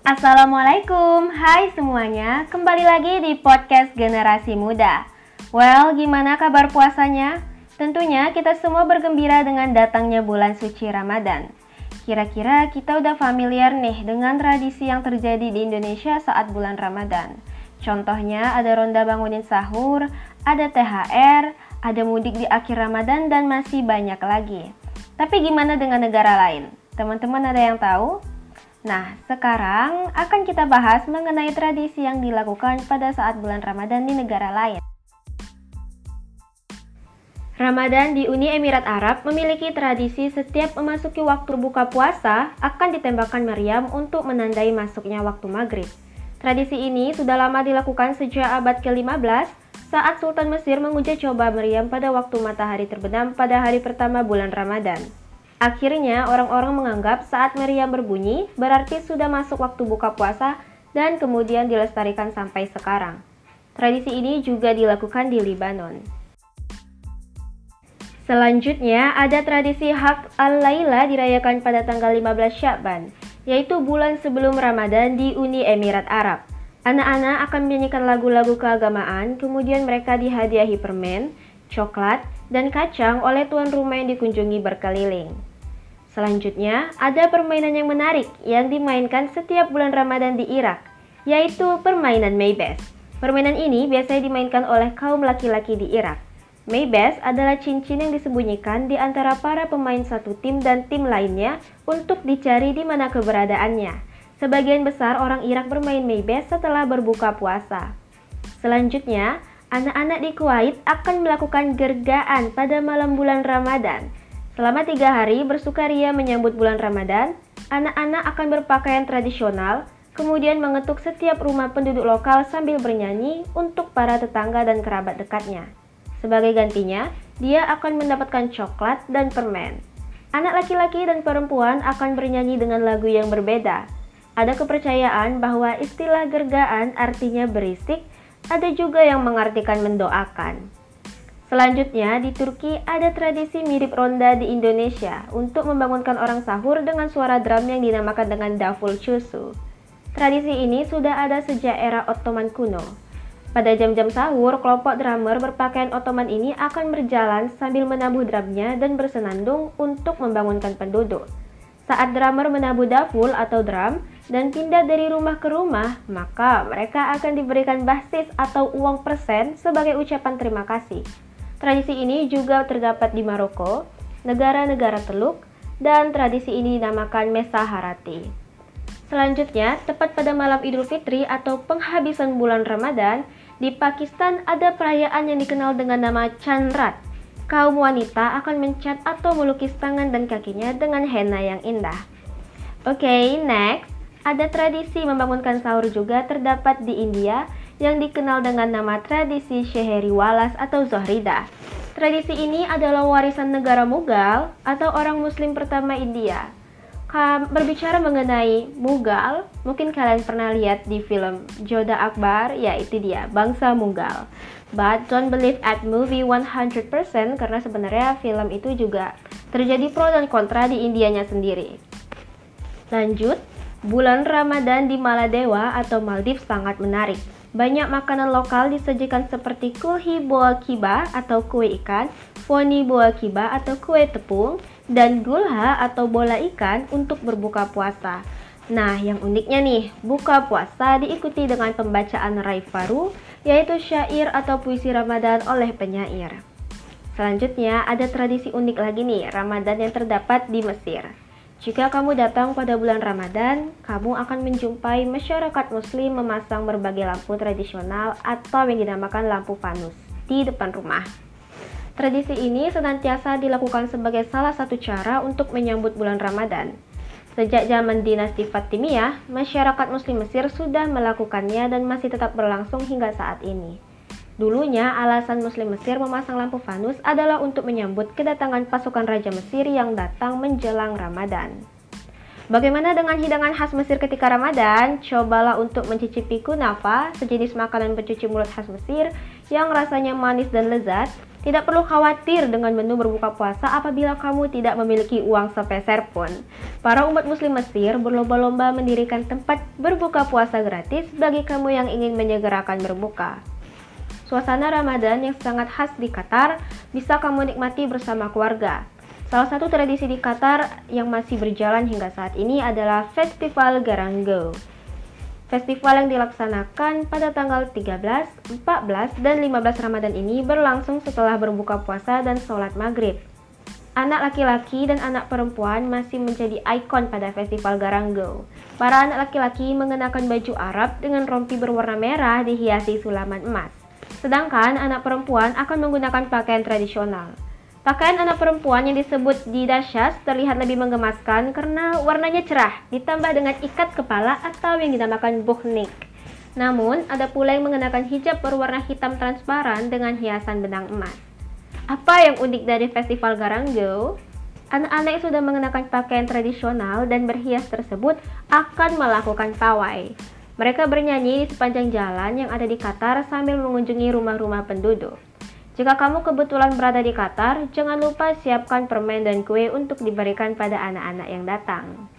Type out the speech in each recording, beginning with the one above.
Assalamualaikum, hai semuanya. Kembali lagi di podcast Generasi Muda. Well, gimana kabar puasanya? Tentunya kita semua bergembira dengan datangnya bulan suci Ramadan. Kira-kira kita udah familiar nih dengan tradisi yang terjadi di Indonesia saat bulan Ramadan. Contohnya ada ronda bangunin sahur, ada THR, ada mudik di akhir Ramadan, dan masih banyak lagi. Tapi gimana dengan negara lain? Teman-teman ada yang tahu? Nah, sekarang akan kita bahas mengenai tradisi yang dilakukan pada saat bulan Ramadan di negara lain. Ramadan di Uni Emirat Arab memiliki tradisi setiap memasuki waktu buka puasa akan ditembakkan meriam untuk menandai masuknya waktu maghrib. Tradisi ini sudah lama dilakukan sejak abad ke-15 saat Sultan Mesir menguji coba meriam pada waktu matahari terbenam pada hari pertama bulan Ramadan. Akhirnya orang-orang menganggap saat meriam berbunyi berarti sudah masuk waktu buka puasa dan kemudian dilestarikan sampai sekarang. Tradisi ini juga dilakukan di Libanon. Selanjutnya, ada tradisi Hak al-Laila dirayakan pada tanggal 15 Syakban, yaitu bulan sebelum Ramadan di Uni Emirat Arab. Anak-anak akan menyanyikan lagu-lagu keagamaan, kemudian mereka dihadiahi permen, coklat, dan kacang oleh tuan rumah yang dikunjungi berkeliling. Selanjutnya, ada permainan yang menarik yang dimainkan setiap bulan Ramadan di Irak, yaitu permainan Maybes. Permainan ini biasanya dimainkan oleh kaum laki-laki di Irak. Maybes adalah cincin yang disembunyikan di antara para pemain satu tim dan tim lainnya untuk dicari di mana keberadaannya. Sebagian besar orang Irak bermain Maybes setelah berbuka puasa. Selanjutnya, anak-anak di Kuwait akan melakukan gergaan pada malam bulan Ramadan. Selama tiga hari bersukaria menyambut bulan Ramadan, anak-anak akan berpakaian tradisional, kemudian mengetuk setiap rumah penduduk lokal sambil bernyanyi untuk para tetangga dan kerabat dekatnya. Sebagai gantinya, dia akan mendapatkan coklat dan permen. Anak laki-laki dan perempuan akan bernyanyi dengan lagu yang berbeda. Ada kepercayaan bahwa istilah gergaan artinya berisik, ada juga yang mengartikan mendoakan. Selanjutnya, di Turki ada tradisi mirip ronda di Indonesia untuk membangunkan orang sahur dengan suara drum yang dinamakan dengan davul cusu. Tradisi ini sudah ada sejak era Ottoman kuno. Pada jam-jam sahur, kelompok drummer berpakaian Ottoman ini akan berjalan sambil menabuh drumnya dan bersenandung untuk membangunkan penduduk. Saat drummer menabuh daful atau drum dan pindah dari rumah ke rumah, maka mereka akan diberikan basis atau uang persen sebagai ucapan terima kasih. Tradisi ini juga terdapat di Maroko, negara-negara Teluk, dan tradisi ini dinamakan Mesa Harati. Selanjutnya, tepat pada malam Idul Fitri atau penghabisan bulan Ramadan, di Pakistan ada perayaan yang dikenal dengan nama Chandrat. Kaum wanita akan mencat atau melukis tangan dan kakinya dengan henna yang indah. Oke, okay, next. Ada tradisi membangunkan sahur juga terdapat di India yang dikenal dengan nama tradisi Sheheri Walas atau Zohrida. Tradisi ini adalah warisan negara Mughal atau orang muslim pertama India berbicara mengenai Mughal, mungkin kalian pernah lihat di film Joda Akbar, ya itu dia, bangsa Mughal. But don't believe at movie 100% karena sebenarnya film itu juga terjadi pro dan kontra di Indianya sendiri. Lanjut, bulan Ramadan di Maladewa atau Maldives sangat menarik. Banyak makanan lokal disajikan seperti kulhi boa kiba atau kue ikan, foni boa kiba atau kue tepung, dan gulha atau bola ikan untuk berbuka puasa. Nah, yang uniknya nih, buka puasa diikuti dengan pembacaan raif baru, yaitu syair atau puisi Ramadan oleh penyair. Selanjutnya, ada tradisi unik lagi nih, Ramadan yang terdapat di Mesir. Jika kamu datang pada bulan Ramadan, kamu akan menjumpai masyarakat muslim memasang berbagai lampu tradisional atau yang dinamakan lampu fanus di depan rumah. Tradisi ini senantiasa dilakukan sebagai salah satu cara untuk menyambut bulan Ramadan. Sejak zaman dinasti Fatimiyah, masyarakat muslim Mesir sudah melakukannya dan masih tetap berlangsung hingga saat ini. Dulunya, alasan muslim Mesir memasang lampu fanus adalah untuk menyambut kedatangan pasukan Raja Mesir yang datang menjelang Ramadan. Bagaimana dengan hidangan khas Mesir ketika Ramadan? Cobalah untuk mencicipi kunafa, sejenis makanan pencuci mulut khas Mesir yang rasanya manis dan lezat Tidak perlu khawatir dengan menu berbuka puasa apabila kamu tidak memiliki uang sepeser pun. Para umat muslim Mesir berlomba-lomba mendirikan tempat berbuka puasa gratis bagi kamu yang ingin menyegerakan berbuka. Suasana Ramadan yang sangat khas di Qatar bisa kamu nikmati bersama keluarga. Salah satu tradisi di Qatar yang masih berjalan hingga saat ini adalah Festival Garango. Festival yang dilaksanakan pada tanggal 13, 14, dan 15 Ramadan ini berlangsung setelah berbuka puasa dan sholat maghrib. Anak laki-laki dan anak perempuan masih menjadi ikon pada festival Garango. Para anak laki-laki mengenakan baju Arab dengan rompi berwarna merah dihiasi sulaman emas. Sedangkan anak perempuan akan menggunakan pakaian tradisional. Pakaian anak perempuan yang disebut didasyas terlihat lebih menggemaskan karena warnanya cerah, ditambah dengan ikat kepala atau yang dinamakan buhnik. Namun, ada pula yang mengenakan hijab berwarna hitam transparan dengan hiasan benang emas. Apa yang unik dari festival Garango? Anak-anak yang sudah mengenakan pakaian tradisional dan berhias tersebut akan melakukan pawai. Mereka bernyanyi di sepanjang jalan yang ada di Qatar sambil mengunjungi rumah-rumah penduduk. Jika kamu kebetulan berada di Qatar, jangan lupa siapkan permen dan kue untuk diberikan pada anak-anak yang datang.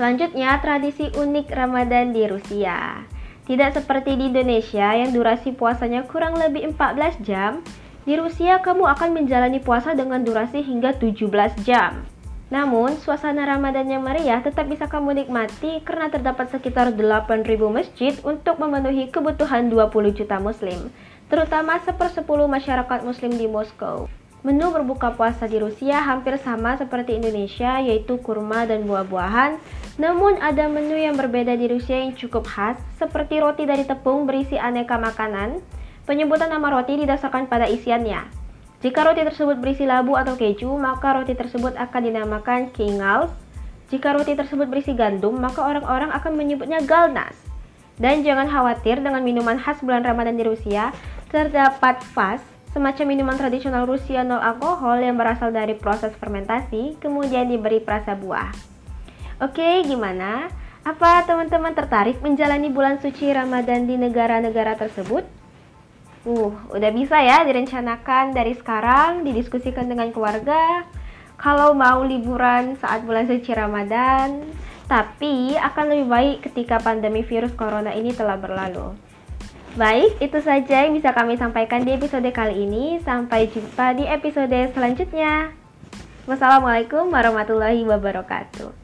Selanjutnya, tradisi unik Ramadan di Rusia. Tidak seperti di Indonesia yang durasi puasanya kurang lebih 14 jam, di Rusia kamu akan menjalani puasa dengan durasi hingga 17 jam. Namun, suasana Ramadan yang meriah tetap bisa kamu nikmati karena terdapat sekitar 8.000 masjid untuk memenuhi kebutuhan 20 juta muslim terutama sepersepuluh masyarakat muslim di Moskow. Menu berbuka puasa di Rusia hampir sama seperti Indonesia, yaitu kurma dan buah-buahan. Namun ada menu yang berbeda di Rusia yang cukup khas, seperti roti dari tepung berisi aneka makanan. Penyebutan nama roti didasarkan pada isiannya. Jika roti tersebut berisi labu atau keju, maka roti tersebut akan dinamakan kingals. Jika roti tersebut berisi gandum, maka orang-orang akan menyebutnya galnas. Dan jangan khawatir dengan minuman khas bulan Ramadan di Rusia, Terdapat vas, semacam minuman tradisional Rusia nol alkohol yang berasal dari proses fermentasi, kemudian diberi perasa buah. Oke, gimana? Apa teman-teman tertarik menjalani bulan suci Ramadan di negara-negara tersebut? Uh, udah bisa ya direncanakan dari sekarang, didiskusikan dengan keluarga. Kalau mau liburan saat bulan suci Ramadan, tapi akan lebih baik ketika pandemi virus corona ini telah berlalu. Baik, itu saja yang bisa kami sampaikan di episode kali ini. Sampai jumpa di episode selanjutnya. Wassalamualaikum warahmatullahi wabarakatuh.